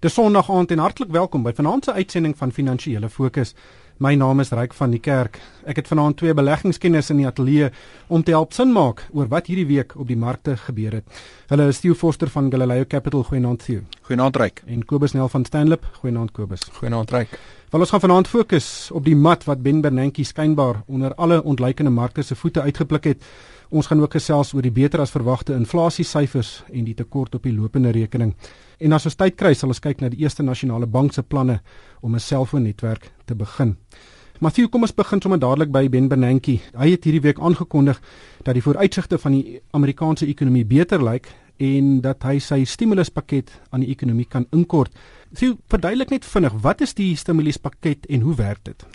Dis Sondag aand en hartlik welkom by vanaand se uitsending van Finansiële Fokus. My naam is Ryk van die Kerk. Ek het vanaand twee beleggingskenners in die ateljee om te help sin maak oor wat hierdie week op die markte gebeur het. Hulle is Theo Forster van Galileo Capital, goeienaand Theo. Goeienaand Ryk. En Kobus Nel van Stanlip, goeienaand Kobus. Goeienaand Ryk. Wel ons gaan vanaand fokus op die mat wat Ben Bernanke skynbaar onder alle ontleikende markte se voete uitgepluk het. Ons gaan ook gesels oor die beter as verwagte inflasiesyfers en die tekort op die lopende rekening. En as ons tyd kry, sal ons kyk na die Eerste Nasionale Bank se planne om 'n selfoonnetwerk te begin. Matthew, kom ons begin sommer dadelik by Ben Bernanke. Hy het hierdie week aangekondig dat die vooruitsigte van die Amerikaanse ekonomie beter lyk en dat hy sy stimuluspakket aan die ekonomie kan inkort. Sien, verduidelik net vinnig, wat is die stimuluspakket en hoe werk dit?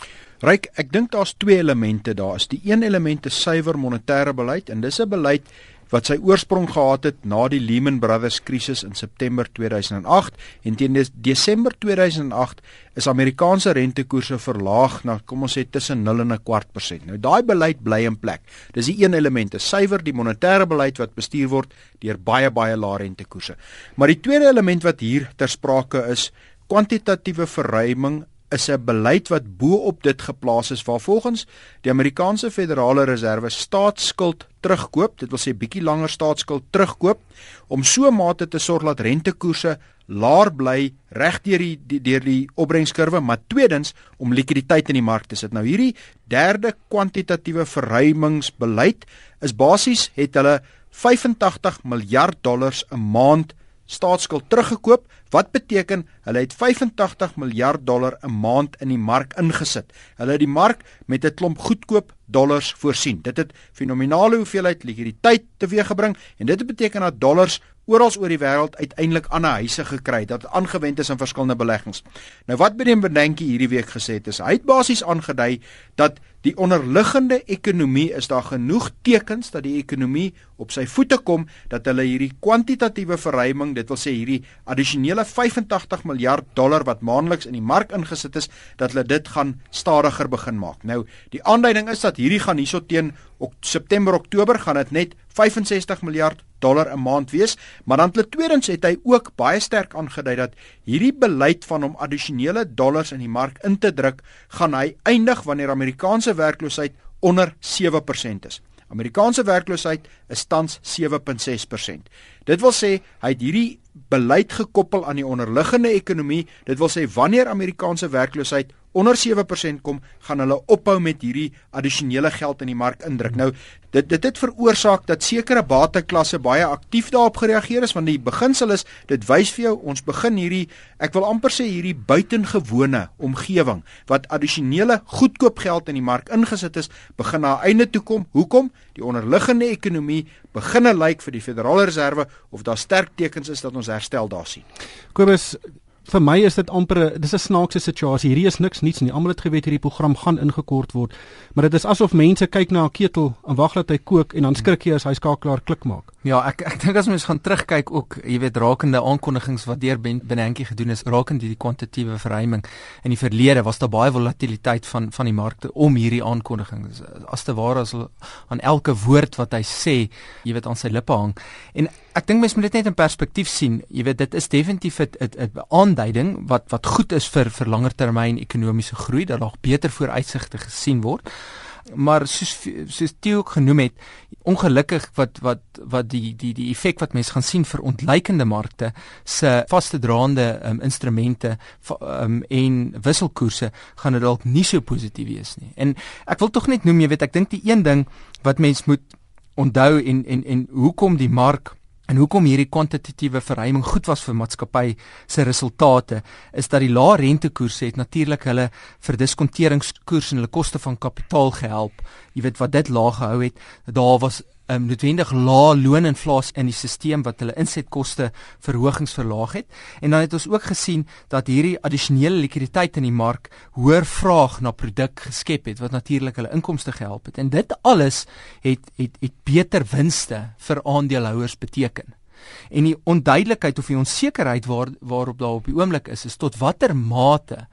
Ryk, ek dink daar's twee elemente daar. Is die een element 'n suiwer monetêre beleid en dis 'n beleid wat sy oorsprong gehad het na die Lehman Brothers krisis in September 2008 en teen Desember 2008 is Amerikaanse rentekoerse verlaag na kom ons sê tussen 0 en 'n kwart persent. Nou daai beleid bly in plek. Dis die een element, 'n suiwer die monetêre beleid wat bestuur word deur baie baie lae rentekoerse. Maar die tweede element wat hier ter sprake is, kwantitatiewe verruiming is 'n beleid wat bo-op dit geplaas is waar volgens die Amerikaanse Federale Reserve staatsskuld terugkoop, dit wil sê bietjie langer staatsskuld terugkoop om so mate te sorg dat rentekoerse laer bly reg deur die deur die opbrengskurwe, maar tweedens om likwiditeit in die mark te sit. Nou hierdie derde kwantitatiewe verruimingsbeleid is basies het hulle 85 miljard dollars 'n maand staatsskuld teruggekoop wat beteken hulle het 85 miljard dollar 'n maand in die mark ingesit. Hulle het die mark met 'n klomp goedkoop dollars voorsien. Dit het fenominale hoeveelheid likwiditeit teweeggebring en dit beteken dat dollars oral oor die wêreld uiteindelik aan 'n huise gekry dat aangewend is in verskillende beleggings. Nou wat Breem Bernanke hierdie week gesê het is hy het basies aangedui dat die onderliggende ekonomie is daar genoeg tekens dat die ekonomie op sy voete kom dat hulle hierdie kwantitatiewe verruiming, dit wil sê hierdie addisionele 85 miljard dollar wat maandeliks in die mark ingesit is, dat hulle dit gaan stadiger begin maak. Nou, die aanduiding is dat hierdie gaan hierso teen ok, September Oktober gaan dit net 65 miljard dollar 'n maand wees, maar dan tweedens het hy ook baie sterk aangedui dat hierdie beleid van om addisionele dollars in die mark in te druk, gaan hy eindig wanneer Amerikaanse werkloosheid onder 7% is. Amerikaanse werkloosheid is tans 7.6%. Dit wil sê hy het hierdie beleid gekoppel aan die onderliggende ekonomie. Dit wil sê wanneer Amerikaanse werkloosheid onder 7% kom, gaan hulle ophou met hierdie addisionele geld in die mark indruk. Nou, dit dit het veroorsaak dat sekere bateklasse baie aktief daarop gereageer het want die beginsel is dit wys vir jou ons begin hierdie ek wil amper sê hierdie buitengewone omgewing wat addisionele goedkoop geld in die mark ingesit is, begin na einde toe kom. Hoekom? Die onderliggende ekonomie beginne lyk vir die Federale Reserve of daar sterk tekens is dat ons herstel daar sien. Kobus vir my is dit amper dis 'n snaakse situasie. Hierdie is niks niets nie. Almal het geweet hierdie program gaan ingekort word, maar dit is asof mense kyk na 'n ketel en wag dat hy kook en dan skrik jy as hy skakelaar klik maak. Ja, ek ek dink as mens gaan terugkyk ook, jy weet rakende aankondigings wat deur Ben Bernanke gedoen is rakende die kwantitatiewe verruiming in die verlede was daar baie volatiliteit van van die markte om hierdie aankondigings. As te ware as aan elke woord wat hy sê, jy weet aan sy lippe hang. En ek dink mens moet dit net in perspektief sien. Jy weet dit is definitief 'n 'n aanduiding wat wat goed is vir vir langer termyn ekonomiese groei dat daar beter vooruitsigte gesien word. Maar soos soos Theo ook genoem het, ongelukkig wat wat wat die die die effek wat mense gaan sien vir ontleikende markte se vaste draande um, instrumente um, en wisselkoerse gaan dit dalk nie so positief wees nie. En ek wil tog net noem, jy weet, ek dink die een ding wat mense moet onthou en en en hoekom die mark En hoekom hierdie kwantitatiewe verruiming goed was vir maatskappy se resultate is dat die lae rentekoerse het natuurlik hulle vir diskonteringskoers en hulle koste van kapitaal gehelp. Jy weet wat dit laag gehou het. Daar was um, noodwendig lae looninflasie in die stelsel wat hulle insetkoste verhogings verlaag het. En dan het ons ook gesien dat hierdie addisionele likwiditeit in die mark hoër vraag na produk geskep het wat natuurlik hulle inkomste gehelp het. En dit alles het het het beter winste vir aandeelhouers beteken. En die onduidelikheid of die onsekerheid waar waarop daar op die oomblik is is tot watter mate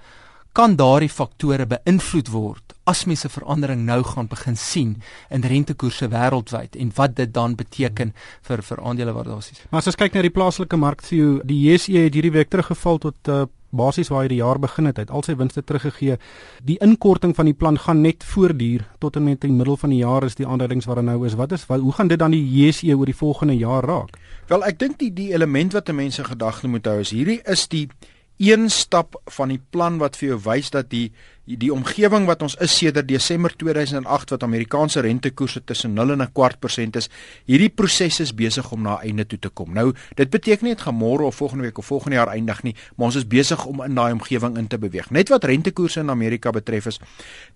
kan daardie faktore beïnvloed word as mense verandering nou gaan begin sien in rentekoerse wêreldwyd en wat dit dan beteken vir vir aandelewaardasies. Maar as ons kyk na die plaaslike mark, sien die JSE het hierdie week teruggeval tot uh, basies waar hy die jaar begin het, hy het al sy winste teruggegee. Die inkorting van die plan gaan net voortduur tot en met die middel van die jaar is die aanduidings wat er nou is. Wat is wat, hoe gaan dit dan die JSE oor die volgende jaar raak? Wel, ek dink die die element wat mense gedagte moet hou is hierdie is die een stap van die plan wat vir jou wys dat die die omgewing wat ons is sedert Desember 2008 wat Amerikaanse rentekoerse tussen 0 en 'n kwart persent is, hierdie proses is besig om na einde toe te kom. Nou, dit beteken nie dit gaan môre of volgende week of volgende jaar eindig nie, maar ons is besig om in daai omgewing in te beweeg. Net wat rentekoerse in Amerika betref is,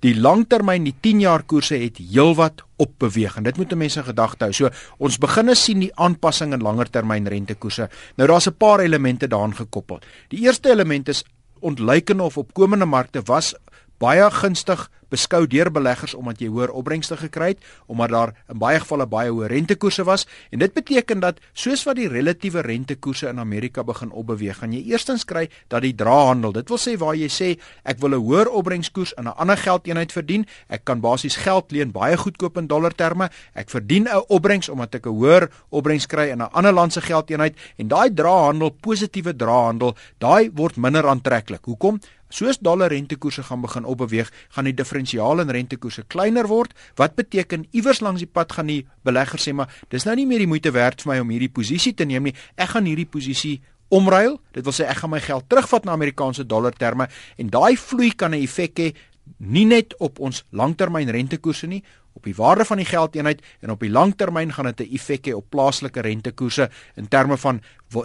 die langtermyn, die 10 jaar koerse het heelwat op beweeg en dit moet mense gedagte hou. So ons begin sien die aanpassing in langer termyn rentekoerse. Nou daar's 'n paar elemente daaraan gekoppel. Die eerste element is ontleikende of opkomende markte was baie gunstig beskou deur beleggers omdat jy hoër opbrengste gekry het omdat daar in baie gevalle baie hoë rentekoerse was. En dit beteken dat soos wat die relatiewe rentekoerse in Amerika begin opbeweeg gaan jy eerstens kry dat die draehandel dit wil sê waar jy sê ek wil 'n hoër opbrengskoers in 'n ander geldeenheid verdien ek kan basies geld leen baie goedkoop in dollar terme ek verdien 'n opbrengs omdat ek 'n hoër opbrengs kry in 'n ander land se geldeenheid en daai draehandel positiewe draehandel daai word minder aantreklik. Hoekom Soos dollar rentekoerse gaan begin opbeweeg, gaan die diferensiaal in rentekoerse kleiner word. Wat beteken iewers langs die pad gaan die belegger sê maar dis nou nie meer die moeite werd vir my om hierdie posisie te neem nie. Ek gaan hierdie posisie omruil. Dit wil sê ek gaan my geld terugvat na Amerikaanse dollar terme en daai vloei kan 'n effek hê nie net op ons langtermyn rentekoerse nie, op die waarde van die geldeenheid en op die langtermyn gaan dit 'n effek hê op plaaslike rentekoerse in terme van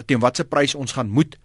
teen watter prys ons gaan moet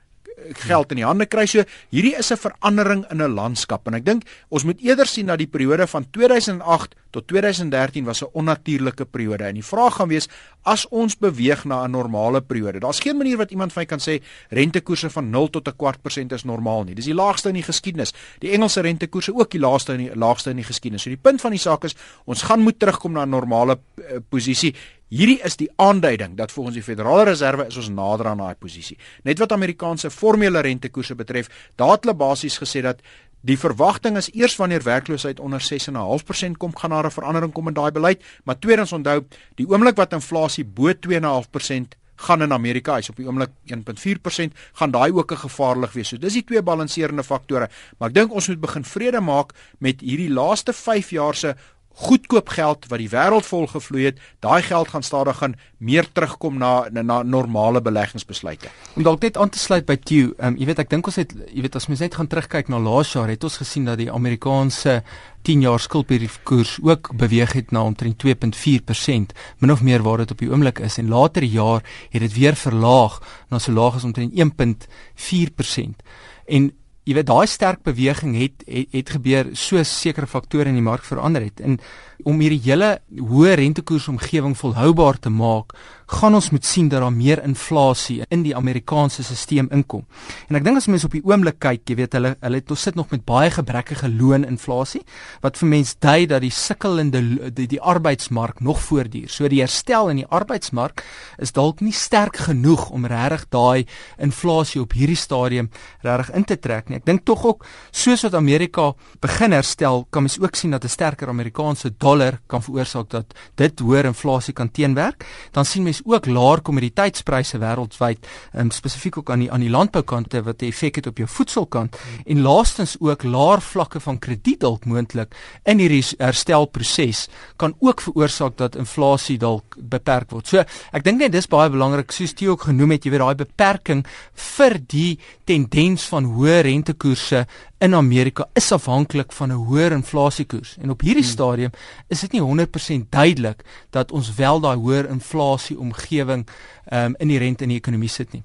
geld in die hande kry. So hierdie is 'n verandering in 'n landskap en ek dink ons moet eerder sien dat die periode van 2008 tot 2013 was 'n onnatuurlike periode. En die vraag gaan wees as ons beweeg na 'n normale periode. Daar's geen manier wat iemand van my kan sê rentekoerse van 0 tot 'n kwart persent is normaal nie. Dis die laagste in die geskiedenis. Die Engelse rentekoerse ook die laagste in die laagste in die geskiedenis. So die punt van die saak is ons gaan moet terugkom na 'n normale uh, posisie Hierdie is die aanduiding dat volgens die Federale Reserve is ons nader aan daai posisie. Net wat Amerikaanse formele rentekoerse betref, daar het hulle basies gesê dat die verwagting is eers wanneer werkloosheid onder 6.5% kom gaan daar 'n verandering kom in daai beleid, maar tweedens onthou, die oomblik wat inflasie bo 2.5% gaan in Amerika is op die oomblik 1.4% gaan daai ook 'n gevaarlik wees. So dis die twee balanserende faktore, maar ek dink ons moet begin vrede maak met hierdie laaste 5 jaar se goedkoop geld wat die wêreld vol gevloei het, daai geld gaan stadig gaan meer terugkom na na, na normale beleggingsbesluite. Om dalk net aan te sluit by Q, um, jy weet ek dink ons het jy weet as mens net gaan terugkyk na laas jaar het ons gesien dat die Amerikaanse 10 jaar skuldbriefkoers ook beweeg het na omtrent 2.4%, min of meer waar dit op die oomblik is en later jaar het dit weer verlaag na so laag as omtrent 1.4%. En jy weet daai sterk beweging het het, het gebeur so sekere faktore in die mark verander het. En om hierdie hele hoë rentekoers omgewing volhoubaar te maak gaan ons moet sien dat daar meer inflasie in die Amerikaanse stelsel inkom. En ek dink as mense op die oomblik kyk, jy weet hulle hulle het ons sit nog met baie gebrekkige looninflasie wat vir mense dui dat die sukkelende die, die arbeidsmark nog voortduur. So die herstel in die arbeidsmark is dalk nie sterk genoeg om regtig daai inflasie op hierdie stadium regtig in te trek nie. Ek dink tog ook soos wat Amerika begin herstel, kan mens ook sien dat 'n sterker Amerikaanse dollar kan veroorsaak dat dit hoër inflasie kan teenwerk. Dan sien mens ook laer kommoditeitspryse wêreldwyd, um, spesifiek ook aan die aan die landboukante wat 'n effek het op jou voedselkant hmm. en laastens ook laer vlakke van krediet dalk moontlik in hierdie herstelproses kan ook veroorsaak dat inflasie dalk beperk word. So, ek dink net dis baie belangrik soos jy ook genoem het, jy weet daai beperking vir die tendens van hoë rentekoerse in Amerika is afhanklik van 'n hoër inflasiekoers. En op hierdie hmm. stadium is dit nie 100% duidelik dat ons wel daai hoër inflasie omgewing um, in die rente in die ekonomie sit nie.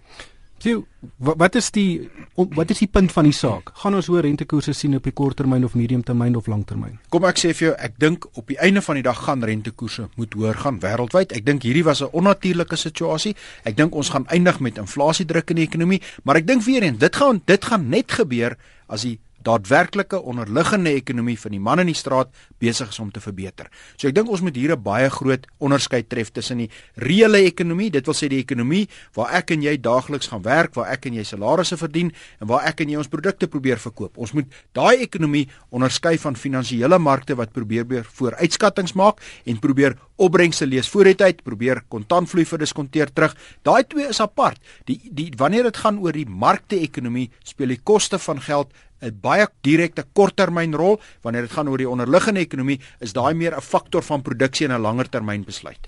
Sien, wat is die wat is die punt van die saak? Gaan ons hoër rentekoerse sien op die korttermyn of mediumtermyn of langtermyn? Kom ek sê vir jou, ek dink op die einde van die dag gaan rentekoerse moet hoër gaan wêreldwyd. Ek dink hierdie was 'n onnatuurlike situasie. Ek dink ons gaan eindig met inflasiedruk in die ekonomie, maar ek dink weer eens, dit gaan dit gaan net gebeur as daadwerklike onderliggende ekonomie van die man in die straat besig is om te verbeter. So ek dink ons moet hier 'n baie groot onderskeid tref tussen die reële ekonomie, dit wil sê die ekonomie waar ek en jy daagliks gaan werk, waar ek en jy salarisse verdien en waar ek en jy ons produkte probeer verkoop. Ons moet daai ekonomie onderskei van finansiële markte wat probeer weer vooruitskattinge maak en probeer opbrengste lees vooruit uit, probeer kontantvloei verdiskonteer terug. Daai twee is apart. Die die wanneer dit gaan oor die markte-ekonomie, speel die koste van geld 'n baie direkte korttermynrol wanneer dit gaan oor die onderliggende ekonomie is daai meer 'n faktor van produksie en 'n langer termyn besluit.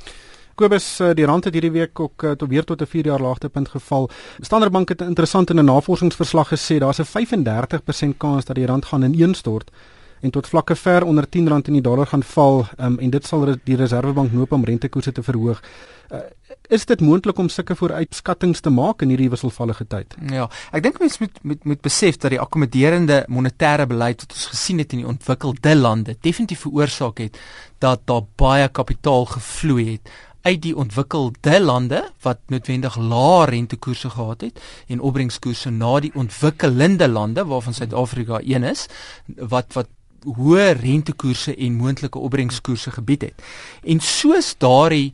Kobus eh, die rand het hierdie week ook eh, tot weer tot 'n 4 jaar laagtepunt geval. Standard Bank het interessant in 'n navorsingsverslag gesê daar's 'n 35% kans dat die rand gaan ineenstort en tot vlakke ver onder R10 in die dollar gaan val um, en dit sal die Reserwebank noop om rentekoerse te verhoog. Uh, is dit moontlik om sulke vooruitskattinge te maak in hierdie wisselvallige tyd? Ja, ek dink mense moet moet moet besef dat die akkommoderende monetêre beleid wat ons gesien het in die ontwikkelde lande definitief veroorsaak het dat daar baie kapitaal gevloei het uit die ontwikkelde lande wat noodwendig lae rentekoerse gehad het en opbrengskoerse na die ontwikkelende lande waarvan Suid-Afrika een is wat wat hoë rentekoerse en moontlike opbrengskoerse gebied het. En soos daardie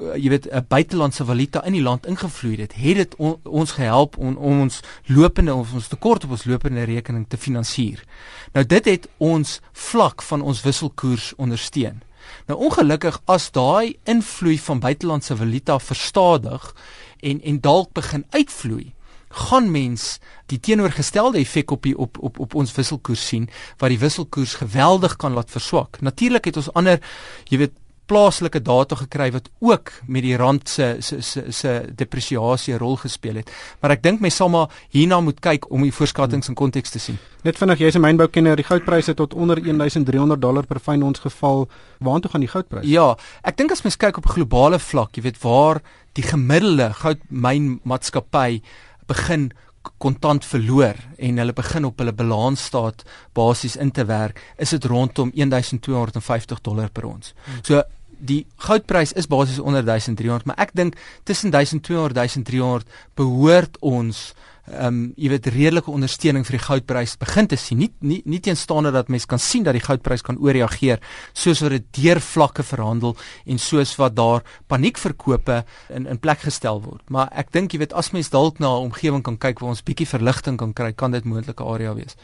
uh, jy weet 'n buitelandse valuta in die land ingevloei het, het dit on, ons gehelp om on, ons lopende of ons tekort op ons lopende rekening te finansier. Nou dit het ons vlak van ons wisselkoers ondersteun. Nou ongelukkig as daai invloei van buitelandse valuta verstadig en en dalk begin uitvloei, gaan mens die teenoorgestelde effek op die op op op ons wisselkoers sien wat die wisselkoers geweldig kan laat verswak. Natuurlik het ons ander jy weet plaaslike data gekry wat ook met die rand se se se se depresiasie 'n rol gespeel het. Maar ek dink mens sal maar hierna moet kyk om die voorskattings in konteks te sien. Net vinnig, jy's 'n mynboukenner, die goudpryse tot onder 1300 dollar per fyn ons geval. Waartoe gaan die goudpryse? Ja, ek dink as mens kyk op globale vlak, jy weet waar die gemiddelde goudmynmaatskappy begin kontant verloor en hulle begin op hulle balansstaat basies in te werk, is dit rondom 1250 dollar per ons. Hmm. So die goudprys is basies onder 1300, maar ek dink tussen 1200 en 1300 behoort ons ehm um, jy weet redelike ondersteuning vir die goudprys begin te sien. Nie nie nie teenstaande dat mense kan sien dat die goudprys kan ooreageer soos wat dit deur vlakke verhandel en soos wat daar paniekverkope in in plek gestel word. Maar ek dink jy weet as mens dalk na 'n omgewing kan kyk waar ons bietjie verligting kan kry, kan dit moontlike area wees.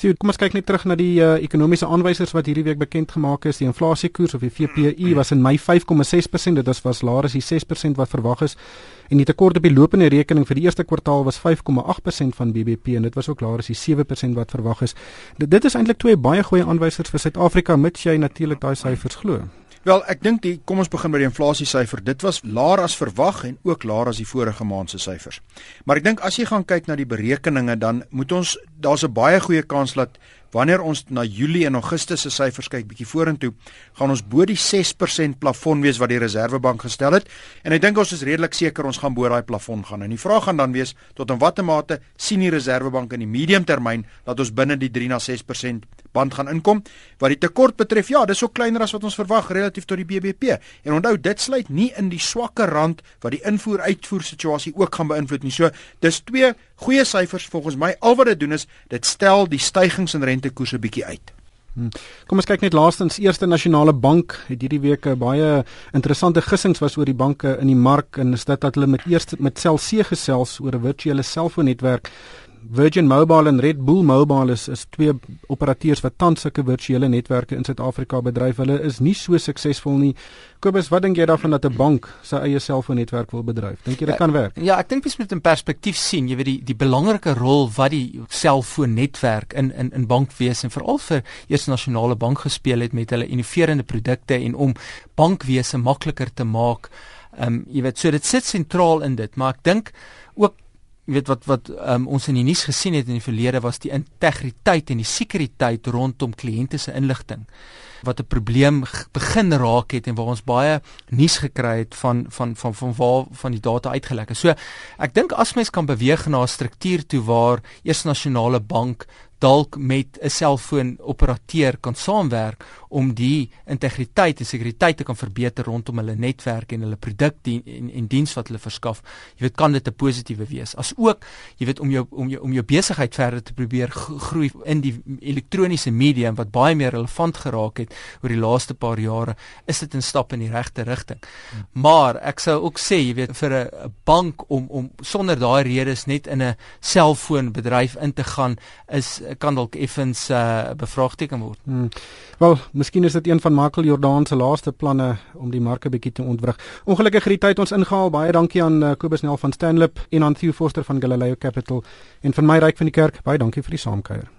Sien, kom ons kyk net terug na die uh, ekonomiese aanwysers wat hierdie week bekend gemaak is. Die inflasiekoers of die VPI was in Mei 5,6%, dit was, was laer as die 6% wat verwag is. En die tekort op die lopende rekening vir die eerste kwartaal was 5,8% van BBP en dit was ook laer as die 7% wat verwag is. Dit, dit is eintlik twee baie goeie aanwysers vir Suid-Afrika mits jy natuurlik daai syfers glo. Wel, ek dink die kom ons begin by die inflasie syfer. Dit was laer as verwag en ook laer as die vorige maand se syfers. Maar ek dink as jy gaan kyk na die berekeninge dan moet ons daar's 'n baie goeie kans dat wanneer ons na Julie en Augustus se syfers kyk bietjie vorentoe, gaan ons bo die 6% plafon wees wat die Reserwebank gestel het. En ek dink ons is redelik seker ons gaan bo daai plafon gaan. En die vraag gaan dan wees tot in watter mate sien die Reserwebank in die medium termyn dat ons binne die 3 na 6% band gaan inkom. Wat die tekort betref, ja, dis ook kleiner as wat ons verwag relatief tot die BBP. En onthou, dit sluit nie in die swakker rand wat die invoer-uitvoer situasie ook gaan beïnvloed nie. So, dis twee goeie syfers volgens my. Al wat dit doen is dit stel die stygings in rentekoerse bietjie uit. Hmm. Kom ons kyk net laastens Eerste Nasionale Bank het hierdie week baie interessante gissings was oor die banke in die mark en is dit dat hulle met eers met Cellc gesels oor 'n virtuele selfoonnetwerk Virgin Mobile en Red Bull Mobile is is twee operateurs wat tans sulke virtuele netwerke in Suid-Afrika bedryf. Hulle is nie so suksesvol nie. Kobus, wat dink jy daarvan dat 'n bank sy eie selfoonnetwerk wil bedryf? Dink jy dit ja, kan werk? Ja, ek dink mens moet in perspektief sien, jy weet die die belangrike rol wat die selfoonnetwerk in in in bankwese en veral vir Eerste Nasionale Bank gespeel het met hulle innoverende produkte en om bankwese makliker te maak. Ehm um, jy weet, so dit sit sentraal in dit, maar ek dink ook jy weet wat wat um, ons in die nuus gesien het in die verlede was die integriteit en die sekuriteit rondom kliënte se inligting wat 'n probleem begin raak het en waar ons baie nuus gekry het van van van van waar van die data uitgelek het. So ek dink as mens kan beweeg na 'n struktuur toe waar Eerste Nasionale Bank dalk met 'n selfoon operateur kan saamwerk om die integriteit en sekuriteit te kan verbeter rondom hulle netwerk en hulle produk dien, en en diens wat hulle verskaf. Jy weet kan dit 'n positiewe wees. As ook, jy weet om jou om jou om jou besigheid verder te probeer groei in die elektroniese media wat baie meer relevant geraak het oor die laaste paar jare, is dit 'n stap in die regte rigting. Hmm. Maar ek sou ook sê, jy weet vir 'n bank om om sonder daai redes net in 'n selfoonbedryf in te gaan is kan dalk effens uh, bevraagteken word. Hmm. Wel, miskien is dit een van Michael Jordan se laaste planne om die marke bietjie te ontwrig. Ongelukkig het die tyd ons ingehaal. Baie dankie aan uh, Kobus Nel van Stanlip en aan Theo Forster van Galileo Capital en van my ryk van die kerk. Baie dankie vir die saamkuier.